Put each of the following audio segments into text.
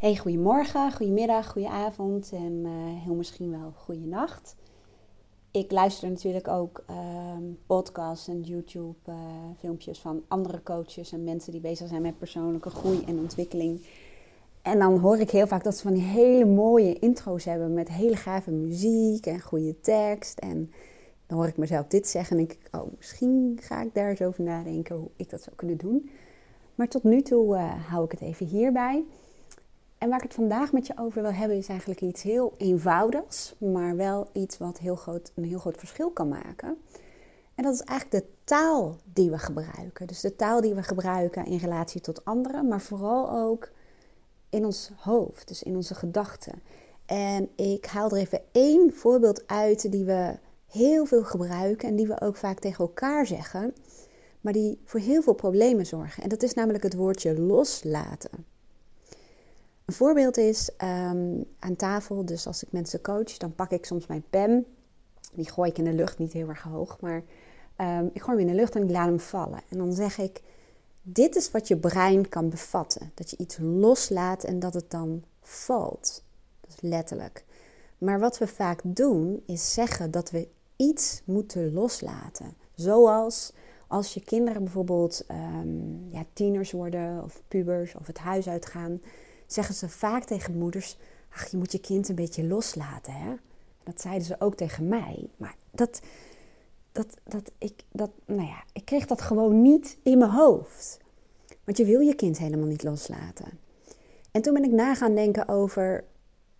Hey, goedemorgen, goedemiddag, goedenavond en uh, heel misschien wel goedenacht. Ik luister natuurlijk ook uh, podcasts en YouTube-filmpjes eh, van andere coaches en mensen die bezig zijn met persoonlijke groei en ontwikkeling. En dan hoor ik heel vaak dat ze van hele mooie intro's hebben met hele gave muziek en goede tekst. En dan hoor ik mezelf dit zeggen en denk ik, oh, misschien ga ik daar eens over nadenken hoe ik dat zou kunnen doen. Maar tot nu toe uh, hou ik het even hierbij. En waar ik het vandaag met je over wil hebben is eigenlijk iets heel eenvoudigs, maar wel iets wat heel groot, een heel groot verschil kan maken. En dat is eigenlijk de taal die we gebruiken. Dus de taal die we gebruiken in relatie tot anderen, maar vooral ook in ons hoofd, dus in onze gedachten. En ik haal er even één voorbeeld uit die we heel veel gebruiken en die we ook vaak tegen elkaar zeggen, maar die voor heel veel problemen zorgen. En dat is namelijk het woordje loslaten. Een voorbeeld is ehm, aan tafel, dus als ik mensen coach, dan pak ik soms mijn pen. Die gooi ik in de lucht, niet heel erg hoog, maar ehm, ik gooi hem in de lucht en ik laat hem vallen. En dan zeg ik, dit is wat je brein kan bevatten. Dat je iets loslaat en dat het dan valt. Dat is letterlijk. Maar wat we vaak doen, is zeggen dat we iets moeten loslaten. Zoals als je kinderen bijvoorbeeld um, ja, tieners worden of pubers of het huis uitgaan zeggen ze vaak tegen moeders: Ach, je moet je kind een beetje loslaten. Hè? Dat zeiden ze ook tegen mij. Maar dat, dat, dat, ik, dat, nou ja, ik kreeg dat gewoon niet in mijn hoofd. Want je wil je kind helemaal niet loslaten. En toen ben ik na gaan denken over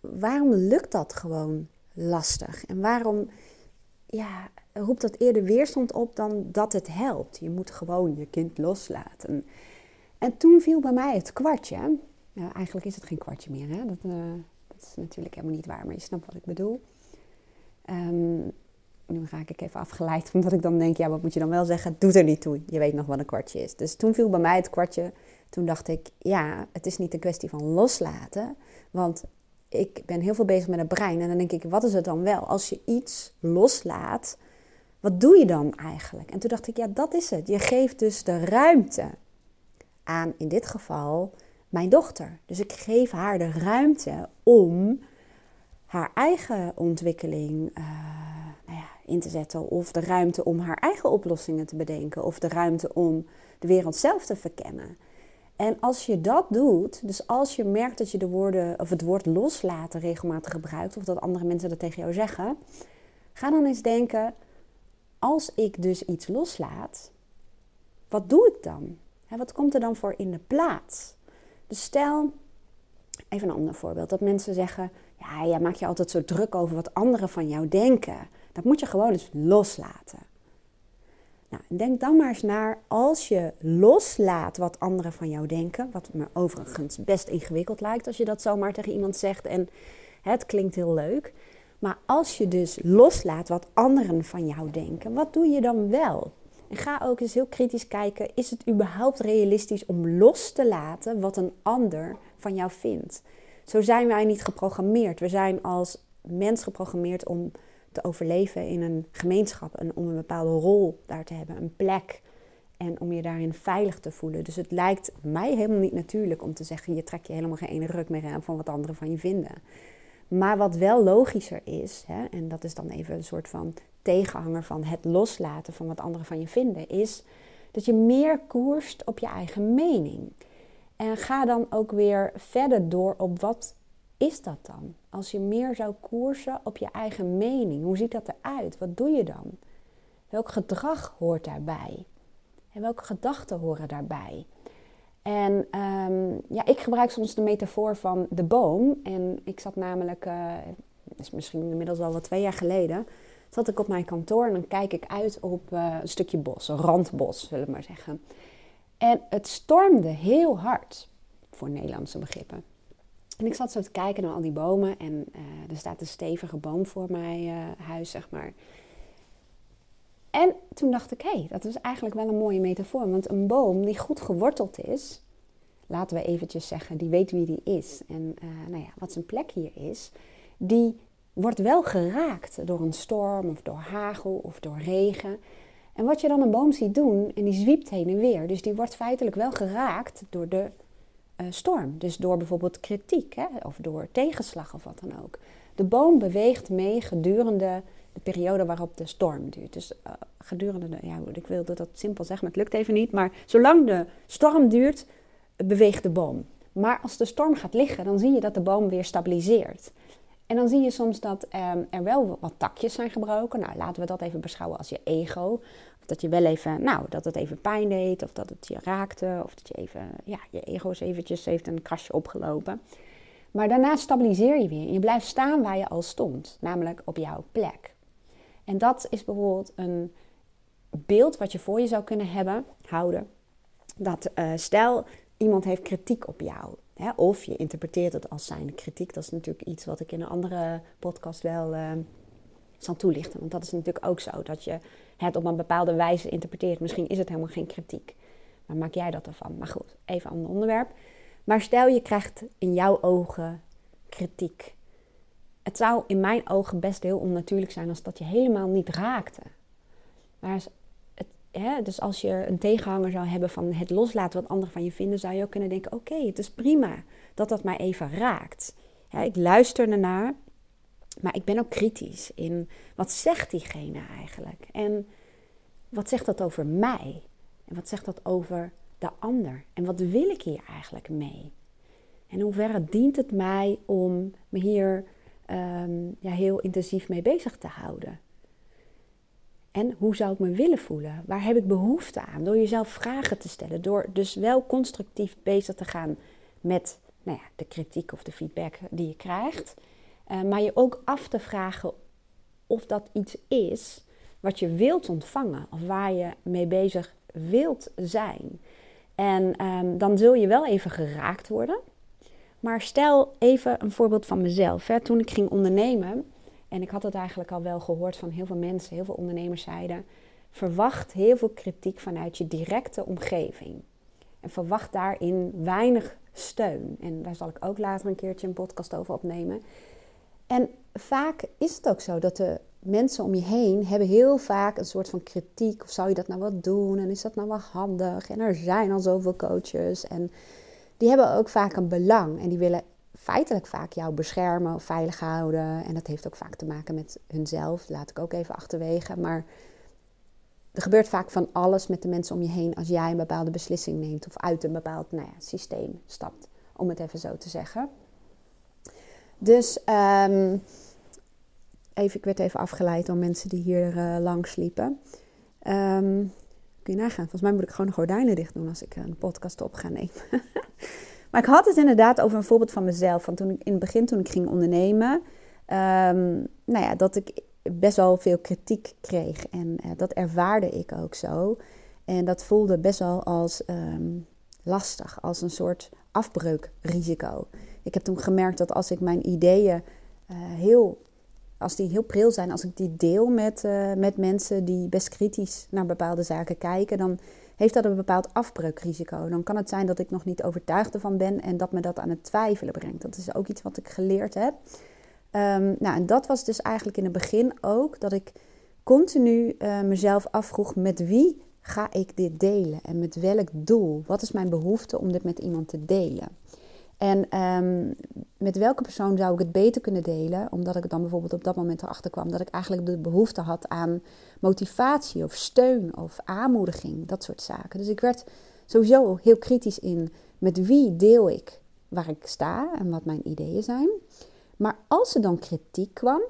waarom lukt dat gewoon lastig? En waarom ja, roept dat eerder weerstand op dan dat het helpt? Je moet gewoon je kind loslaten. En toen viel bij mij het kwartje nou, eigenlijk is het geen kwartje meer. Hè? Dat, uh, dat, is natuurlijk helemaal niet waar, maar je snapt wat ik bedoel. Um, nu raak ik even afgeleid, omdat ik dan denk, ja, wat moet je dan wel zeggen? Doet er niet toe, je weet nog wat een kwartje is. Dus toen viel bij mij het kwartje. Toen dacht ik, ja, het is niet een kwestie van loslaten. Want ik ben heel veel bezig met het brein. En dan denk ik, wat is het dan wel? Als je iets loslaat, wat doe je dan eigenlijk? En toen dacht ik, ja, dat is het. Je geeft dus de ruimte aan, in dit geval, mijn dochter. Dus ik geef haar de ruimte om haar eigen ontwikkeling uh, nou ja, in te zetten. Of de ruimte om haar eigen oplossingen te bedenken. Of de ruimte om de wereld zelf te verkennen. En als je dat doet, dus als je merkt dat je de woorden, of het woord loslaten regelmatig gebruikt, of dat andere mensen dat tegen jou zeggen, ga dan eens denken: als ik dus iets loslaat, wat doe ik dan? wat komt er dan voor in de plaats? Dus stel, even een ander voorbeeld, dat mensen zeggen: Ja, jij maakt je altijd zo druk over wat anderen van jou denken. Dat moet je gewoon eens loslaten. Nou, denk dan maar eens naar als je loslaat wat anderen van jou denken, wat me overigens best ingewikkeld lijkt als je dat zomaar tegen iemand zegt en het klinkt heel leuk. Maar als je dus loslaat wat anderen van jou denken, wat doe je dan wel? En ga ook eens heel kritisch kijken: is het überhaupt realistisch om los te laten wat een ander van jou vindt? Zo zijn wij niet geprogrammeerd. We zijn als mens geprogrammeerd om te overleven in een gemeenschap en om een bepaalde rol daar te hebben, een plek. En om je daarin veilig te voelen. Dus het lijkt mij helemaal niet natuurlijk om te zeggen: je trekt je helemaal geen ene ruk meer aan van wat anderen van je vinden. Maar wat wel logischer is, hè, en dat is dan even een soort van tegenhanger van het loslaten van wat anderen van je vinden, is dat je meer koerst op je eigen mening. En ga dan ook weer verder door op wat is dat dan? Als je meer zou koersen op je eigen mening, hoe ziet dat eruit? Wat doe je dan? Welk gedrag hoort daarbij? En welke gedachten horen daarbij? En ehm, ja, ik gebruik soms de metafoor van de boom. En ik zat namelijk, uh, is misschien inmiddels al wat twee jaar geleden, zat ik op mijn kantoor en dan kijk ik uit op uh, een stukje bos, een randbos, zullen we maar zeggen. En het stormde heel hard, voor Nederlandse begrippen. En ik zat zo te kijken naar al die bomen en uh, er staat een stevige boom voor mijn huis, zeg maar. En toen dacht ik, hé, hey, dat is eigenlijk wel een mooie metafoor. Want een boom die goed geworteld is, laten we eventjes zeggen, die weet wie die is en nou ja, wat zijn plek hier is, die wordt wel geraakt door een storm of door hagel of door regen. En wat je dan een boom ziet doen, en die zwiept heen en weer, dus die wordt feitelijk wel geraakt door de eh, storm. Dus door bijvoorbeeld kritiek hè, of door tegenslag of wat dan ook. De boom beweegt mee gedurende de periode waarop de storm duurt. Dus uh, gedurende, de, ja, ik wilde dat simpel zeggen, maar het lukt even niet. Maar zolang de storm duurt, beweegt de boom. Maar als de storm gaat liggen, dan zie je dat de boom weer stabiliseert. En dan zie je soms dat um, er wel wat takjes zijn gebroken. Nou, laten we dat even beschouwen als je ego. Of dat je wel even, nou, dat het even pijn deed, of dat het je raakte, of dat je even, ja, je ego is eventjes heeft een krasje opgelopen. Maar daarna stabiliseer je weer je blijft staan waar je al stond, namelijk op jouw plek. En dat is bijvoorbeeld een beeld wat je voor je zou kunnen hebben, houden. Dat uh, stel, iemand heeft kritiek op jou. Of je interpreteert het als zijn kritiek. Dat is natuurlijk iets wat ik in een andere podcast wel uh, zal toelichten. Want dat is natuurlijk ook zo, dat je het op een bepaalde wijze interpreteert. Misschien is het helemaal geen kritiek. Maar maak jij dat ervan? Maar goed, even een ander onderwerp. Maar stel je krijgt in jouw ogen kritiek. Het zou in mijn ogen best heel onnatuurlijk zijn als dat je helemaal niet raakte. Maar hè, dus als je een tegenhanger zou hebben van het loslaten wat anderen van je vinden, zou je ook kunnen denken: oké, het is prima dat dat mij even raakt. ik luister ernaar, maar ik ben ook kritisch in wat zegt diegene eigenlijk? En wat zegt dat over mij? En wat zegt dat over de ander? En wat wil ik hier eigenlijk mee? En hoeverre dient het mij om me hier um, ja, heel intensief mee bezig te houden? En hoe zou ik me willen voelen? Waar heb ik behoefte aan? Door jezelf vragen te stellen. Door dus wel constructief bezig te gaan met nou ja, de kritiek of de feedback die je krijgt. Uh, maar je ook af te vragen of dat iets is wat je wilt ontvangen. Of waar je mee bezig wilt zijn. En um, dan zul je wel even geraakt worden. Maar stel even een voorbeeld van mezelf. Hè. Toen ik ging ondernemen, en ik had het eigenlijk al wel gehoord van heel veel mensen, heel veel ondernemers zeiden: verwacht heel veel kritiek vanuit je directe omgeving. En verwacht daarin weinig steun. En daar zal ik ook later een keertje een podcast over opnemen. En vaak is het ook zo dat de mensen om je heen hebben heel vaak een soort van kritiek. Of zou je dat nou wel doen? En is dat nou wel handig? En er zijn al zoveel coaches. En die hebben ook vaak een belang. En die willen feitelijk vaak jou beschermen of veilig houden. En dat heeft ook vaak te maken met hunzelf. Laat ik ook even achterwege. Maar er gebeurt vaak van alles met de mensen om je heen als jij een bepaalde beslissing neemt of uit een bepaald nou ja, systeem stapt, om het even zo te zeggen. Dus um, even, ik werd even afgeleid door mensen die hier uh, langs liepen. Um, kun je nagaan, volgens mij moet ik gewoon de gordijnen dicht doen als ik een podcast op ga nemen. Maar ik had het inderdaad over een voorbeeld van mezelf. Van toen ik in het begin, toen ik ging ondernemen, um, nou ja, dat ik best wel veel kritiek kreeg. En uh, dat ervaarde ik ook zo. En dat voelde best wel als um, lastig, als een soort afbreukrisico. Ik heb toen gemerkt dat als ik mijn ideeën uh, heel, als die heel pril zijn, als ik die deel met, uh, met mensen die best kritisch naar bepaalde zaken kijken, dan heeft dat een bepaald afbreukrisico. Dan kan het zijn dat ik nog niet overtuigd ervan ben en dat me dat aan het twijfelen brengt. Dat is ook iets wat ik geleerd heb. Um, nou, en dat was dus eigenlijk in het begin ook dat ik continu uh, mezelf afvroeg: met wie ga ik dit delen en met welk doel? Wat is mijn behoefte om dit met iemand te delen? En um, met welke persoon zou ik het beter kunnen delen? Omdat ik dan bijvoorbeeld op dat moment erachter kwam dat ik eigenlijk de behoefte had aan motivatie of steun of aanmoediging, dat soort zaken. Dus ik werd sowieso heel kritisch in met wie deel ik waar ik sta en wat mijn ideeën zijn. Maar als er dan kritiek kwam,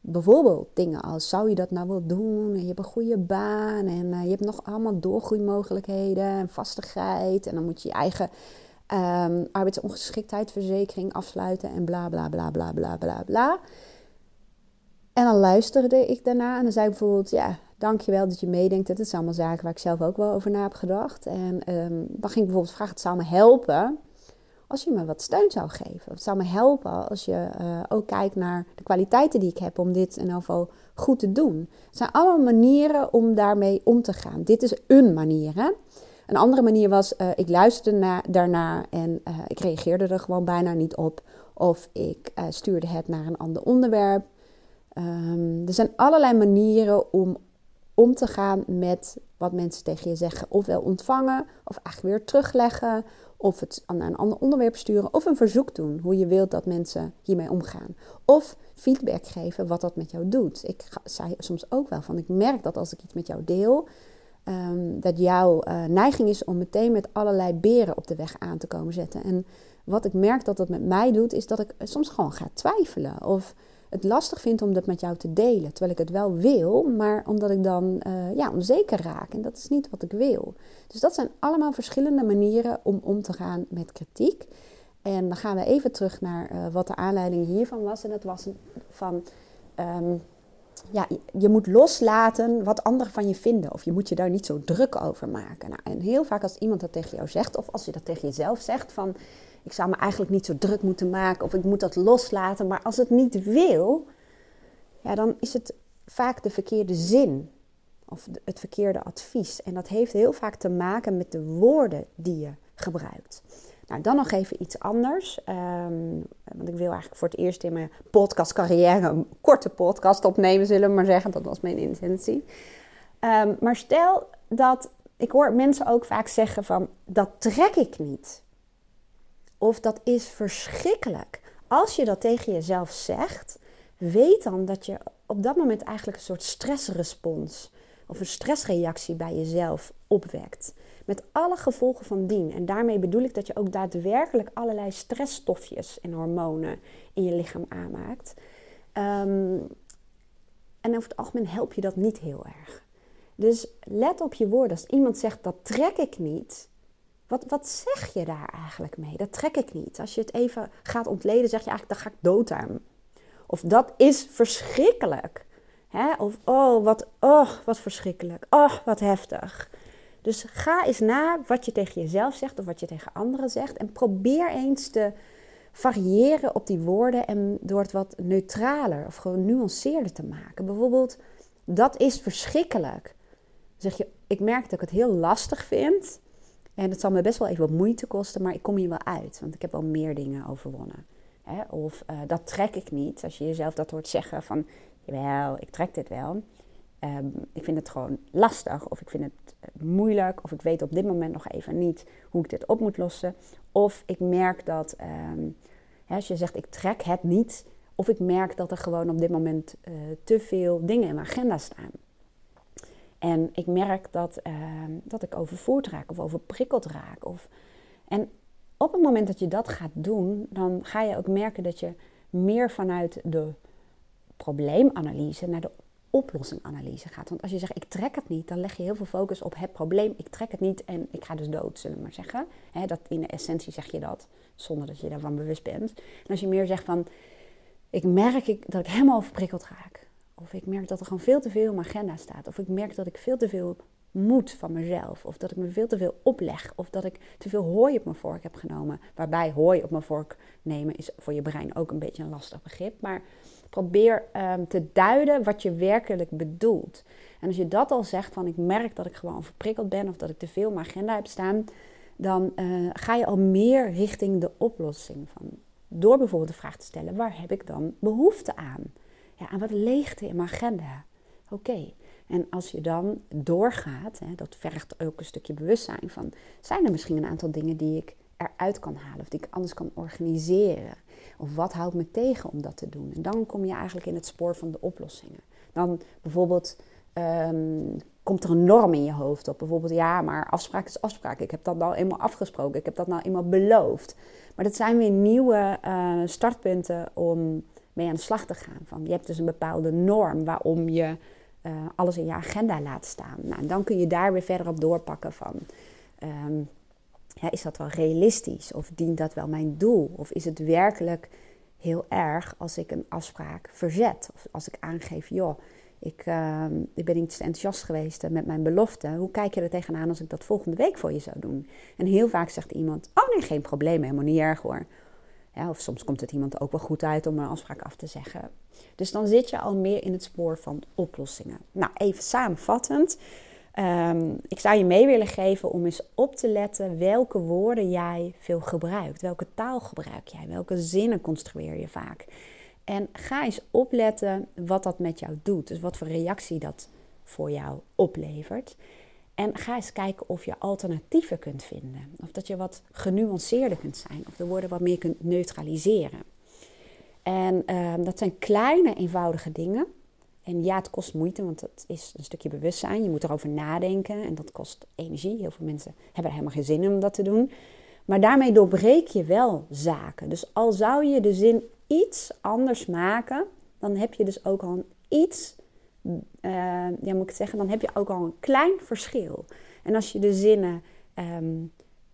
bijvoorbeeld dingen als zou je dat nou wel doen? En je hebt een goede baan en uh, je hebt nog allemaal doorgroeimogelijkheden en vastigheid en dan moet je je eigen um, arbeidsongeschiktheidsverzekering afsluiten en bla bla bla bla bla bla bla. En dan luisterde ik daarna en dan zei ik bijvoorbeeld, ja, dankjewel dat je meedenkt. Dat zijn allemaal zaken waar ik zelf ook wel over na heb gedacht. En um, dan ging ik bijvoorbeeld vragen, het zou me helpen als je me wat steun zou geven. Het zou me helpen als je uh, ook kijkt naar de kwaliteiten die ik heb om dit in ieder goed te doen. Het zijn allemaal manieren om daarmee om te gaan. Dit is een manier, hè. Een andere manier was, uh, ik luisterde na, daarna en uh, ik reageerde er gewoon bijna niet op. Of ik uh, stuurde het naar een ander onderwerp. Um, er zijn allerlei manieren om om te gaan met wat mensen tegen je zeggen. Ofwel ontvangen, of eigenlijk weer terugleggen, of het aan een ander onderwerp sturen, of een verzoek doen hoe je wilt dat mensen hiermee omgaan. Of feedback geven wat dat met jou doet. Ik zei soms ook wel van, ik merk dat als ik iets met jou deel, ehm, dat jouw uh, neiging is om meteen met allerlei beren op de weg aan te komen zetten. En wat ik merk dat dat met mij doet, is dat ik soms gewoon ga twijfelen. Of het lastig vind om dat met jou te delen. Terwijl ik het wel wil, maar omdat ik dan uh, ja, onzeker raak. En dat is niet wat ik wil. Dus dat zijn allemaal verschillende manieren om om te gaan met kritiek. En dan gaan we even terug naar uh, wat de aanleiding hiervan was. En dat was van. Um, ja, je moet loslaten wat anderen van je vinden. Of je moet je daar niet zo druk over maken. Nou, en heel vaak als iemand dat tegen jou zegt, of als je dat tegen jezelf zegt, van ik zou me eigenlijk niet zo druk moeten maken of ik moet dat loslaten. Maar als het niet wil, ja, dan is het vaak de verkeerde zin of het verkeerde advies. En dat heeft heel vaak te maken met de woorden die je gebruikt. Nou, dan nog even iets anders. Um, want ik wil eigenlijk voor het eerst in mijn podcastcarrière een korte podcast opnemen, zullen we maar zeggen. Dat was mijn intentie. Um, maar stel dat ik hoor mensen ook vaak zeggen van dat trek ik niet. Of dat is verschrikkelijk. Als je dat tegen jezelf zegt, weet dan dat je op dat moment eigenlijk een soort stressrespons of een stressreactie bij jezelf opwekt. Met alle gevolgen van dien. En daarmee bedoel ik dat je ook daadwerkelijk allerlei stressstofjes en hormonen in je lichaam aanmaakt. Um, en over het algemeen help je dat niet heel erg. Dus let op je woorden. Als iemand zegt dat trek ik niet, wat, wat zeg je daar eigenlijk mee? Dat trek ik niet. Als je het even gaat ontleden, zeg je eigenlijk, dan ga ik dood aan. Of dat is verschrikkelijk. Of oh wat, oh, wat verschrikkelijk. Oh, wat heftig. Dus ga eens na wat je tegen jezelf zegt of wat je tegen anderen zegt. En probeer eens te variëren op die woorden en door het wat neutraler of gewoon nuanceerder te maken. Bijvoorbeeld, dat is verschrikkelijk. Zeg je, ik merk dat ik het heel lastig vind en het zal me best wel even wat moeite kosten, maar ik kom hier wel uit. Want ik heb wel meer dingen overwonnen. Of uh, dat trek ik niet. Als je jezelf dat hoort zeggen van, jawel, ik trek dit wel. Um, ik vind het gewoon lastig. Of ik vind het eh, moeilijk. Of ik weet op dit moment nog even niet hoe ik dit op moet lossen. Of ik merk dat, hè, als je zegt ik trek het niet. Of ik merk dat er gewoon op dit moment uh, te veel dingen in mijn agenda staan. En ik merk dat, ehm, dat ik overvoerd raak of overprikkeld raak. Of... En op het moment dat je dat gaat doen, dan ga je ook merken dat je meer vanuit de probleemanalyse naar de oplossinganalyse gaat. Want als je zegt ik trek het niet, dan leg je heel veel focus op het probleem. Ik trek het niet en ik ga dus dood, zullen we maar zeggen. dat in de essentie zeg je dat, zonder dat je daarvan bewust bent. En als je meer zegt van ik merk dat ik helemaal overprikkeld raak. Of ik merk dat er gewoon veel te veel op mijn agenda staat. Of ik merk dat ik veel te veel moet van mezelf. Of dat ik me veel te veel opleg. Of dat ik te veel hooi op mijn vork heb genomen. Waarbij hooi op mijn vork nemen is voor je brein ook een beetje een lastig begrip. Maar probeer um, te duiden wat je werkelijk bedoelt. En als je dat al zegt van ik merk dat ik gewoon verprikkeld ben. Of dat ik te veel op mijn agenda heb staan. Dan uh, ga je al meer richting de oplossing van. Door bijvoorbeeld de vraag te stellen, waar heb ik dan behoefte aan? Ja, en wat leegte in mijn agenda. Oké. En als je dan doorgaat, hè, dat vergt ook een stukje bewustzijn van, zijn er misschien een aantal dingen die ik eruit kan halen of die ik anders kan organiseren? Of wat houdt me tegen om dat te doen? En dan kom je eigenlijk in het spoor van de oplossingen. Dan bijvoorbeeld um, komt er een norm in je hoofd op. Bijvoorbeeld, ja, maar afspraak is afspraak. Ik heb dat nou eenmaal afgesproken. Ik heb dat nou eenmaal beloofd. Maar dat zijn weer nieuwe uh, startpunten om mee aan de slag te gaan. Van, je hebt dus een bepaalde norm waarom je uh, alles in je agenda laat staan. Nou, en dan kun je daar weer verder op doorpakken van... Um, is dat wel realistisch? Of dient dat wel mijn doel? Of is het werkelijk heel erg als ik een afspraak verzet? Of als ik aangeef, joh, ik, uh, ik ben te enthousiast geweest met mijn belofte. Hoe kijk je er tegenaan als ik dat volgende week voor je zou doen? En heel vaak zegt iemand, oh nee, geen probleem, helemaal niet erg hoor. Of soms komt het iemand ook wel goed uit om een afspraak af te zeggen. Dus dan zit je al meer in het spoor van oplossingen. Nou, even samenvattend. Um, ik zou je mee willen geven om eens op te letten welke woorden jij veel gebruikt. Welke taal gebruik jij? Welke zinnen construeer je vaak? En ga eens opletten wat dat met jou doet. Dus wat voor reactie dat voor jou oplevert. En ga eens kijken of je alternatieven kunt vinden. Of dat je wat genuanceerder kunt zijn. Of de woorden wat meer kunt neutraliseren. En ehm, dat zijn kleine, eenvoudige dingen. En ja, het kost moeite, want het is een stukje bewustzijn. Je moet erover nadenken en dat kost energie. Heel veel mensen hebben er helemaal geen zin in om dat te doen. Maar daarmee doorbreek je wel zaken. Dus al zou je de zin iets anders maken, dan heb je dus ook al iets, uh, moet ik zeggen, dan heb je ook al een klein verschil. En als je de zinnen ehm,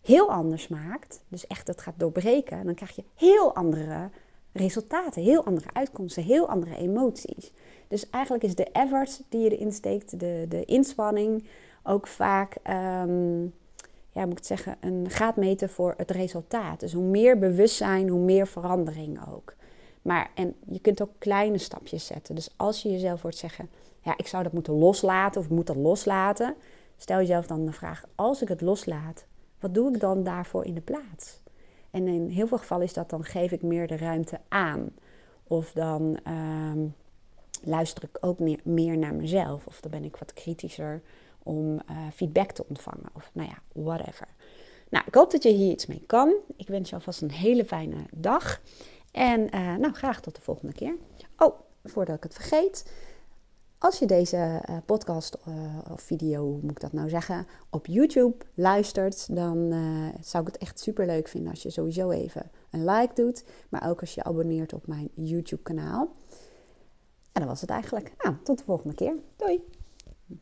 heel anders maakt, dus echt het gaat doorbreken, dan krijg je heel andere resultaten, heel andere uitkomsten, heel andere emoties. Dus eigenlijk is de effort die je erin steekt, de, de inspanning, ook vaak, um, ja, moet ik zeggen, een gaatmeter voor het resultaat. Dus hoe meer bewustzijn, hoe meer verandering ook. Maar en je kunt ook kleine stapjes zetten. Dus als je jezelf hoort zeggen, ja, ik zou dat moeten loslaten of moet dat loslaten, stel jezelf dan de vraag: als ik het loslaat, wat doe ik dan daarvoor in de plaats? En in heel veel gevallen is dat dan geef ik meer de ruimte aan. Of dan ehm, luister ik ook meer, meer, naar mezelf. Of dan ben ik wat kritischer om uh, feedback te ontvangen. Of nou ja, whatever. Nou, ik hoop dat je hier iets mee kan. Ik wens je alvast een hele fijne dag. En uh, nou, graag tot de volgende keer. Oh, voordat ik het vergeet. Als je deze uh, podcast uh, of video, hoe moet ik dat nou zeggen, op YouTube luistert, dan zou ik het echt super leuk vinden als je sowieso even een like doet. Maar ook als je abonneert op mijn YouTube kanaal. En dat was het eigenlijk. Nou, tot de volgende keer. Doei!